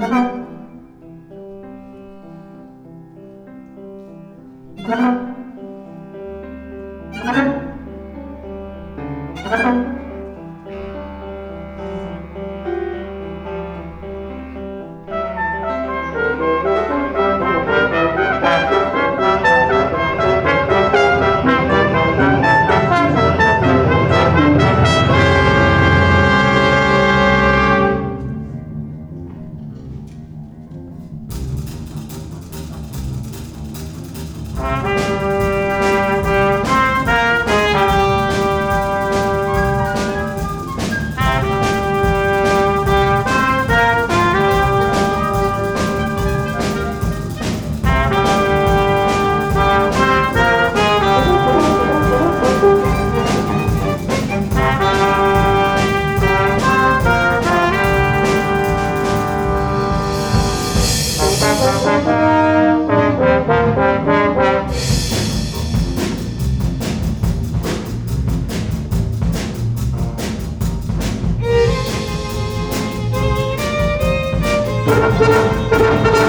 Thank you. Thank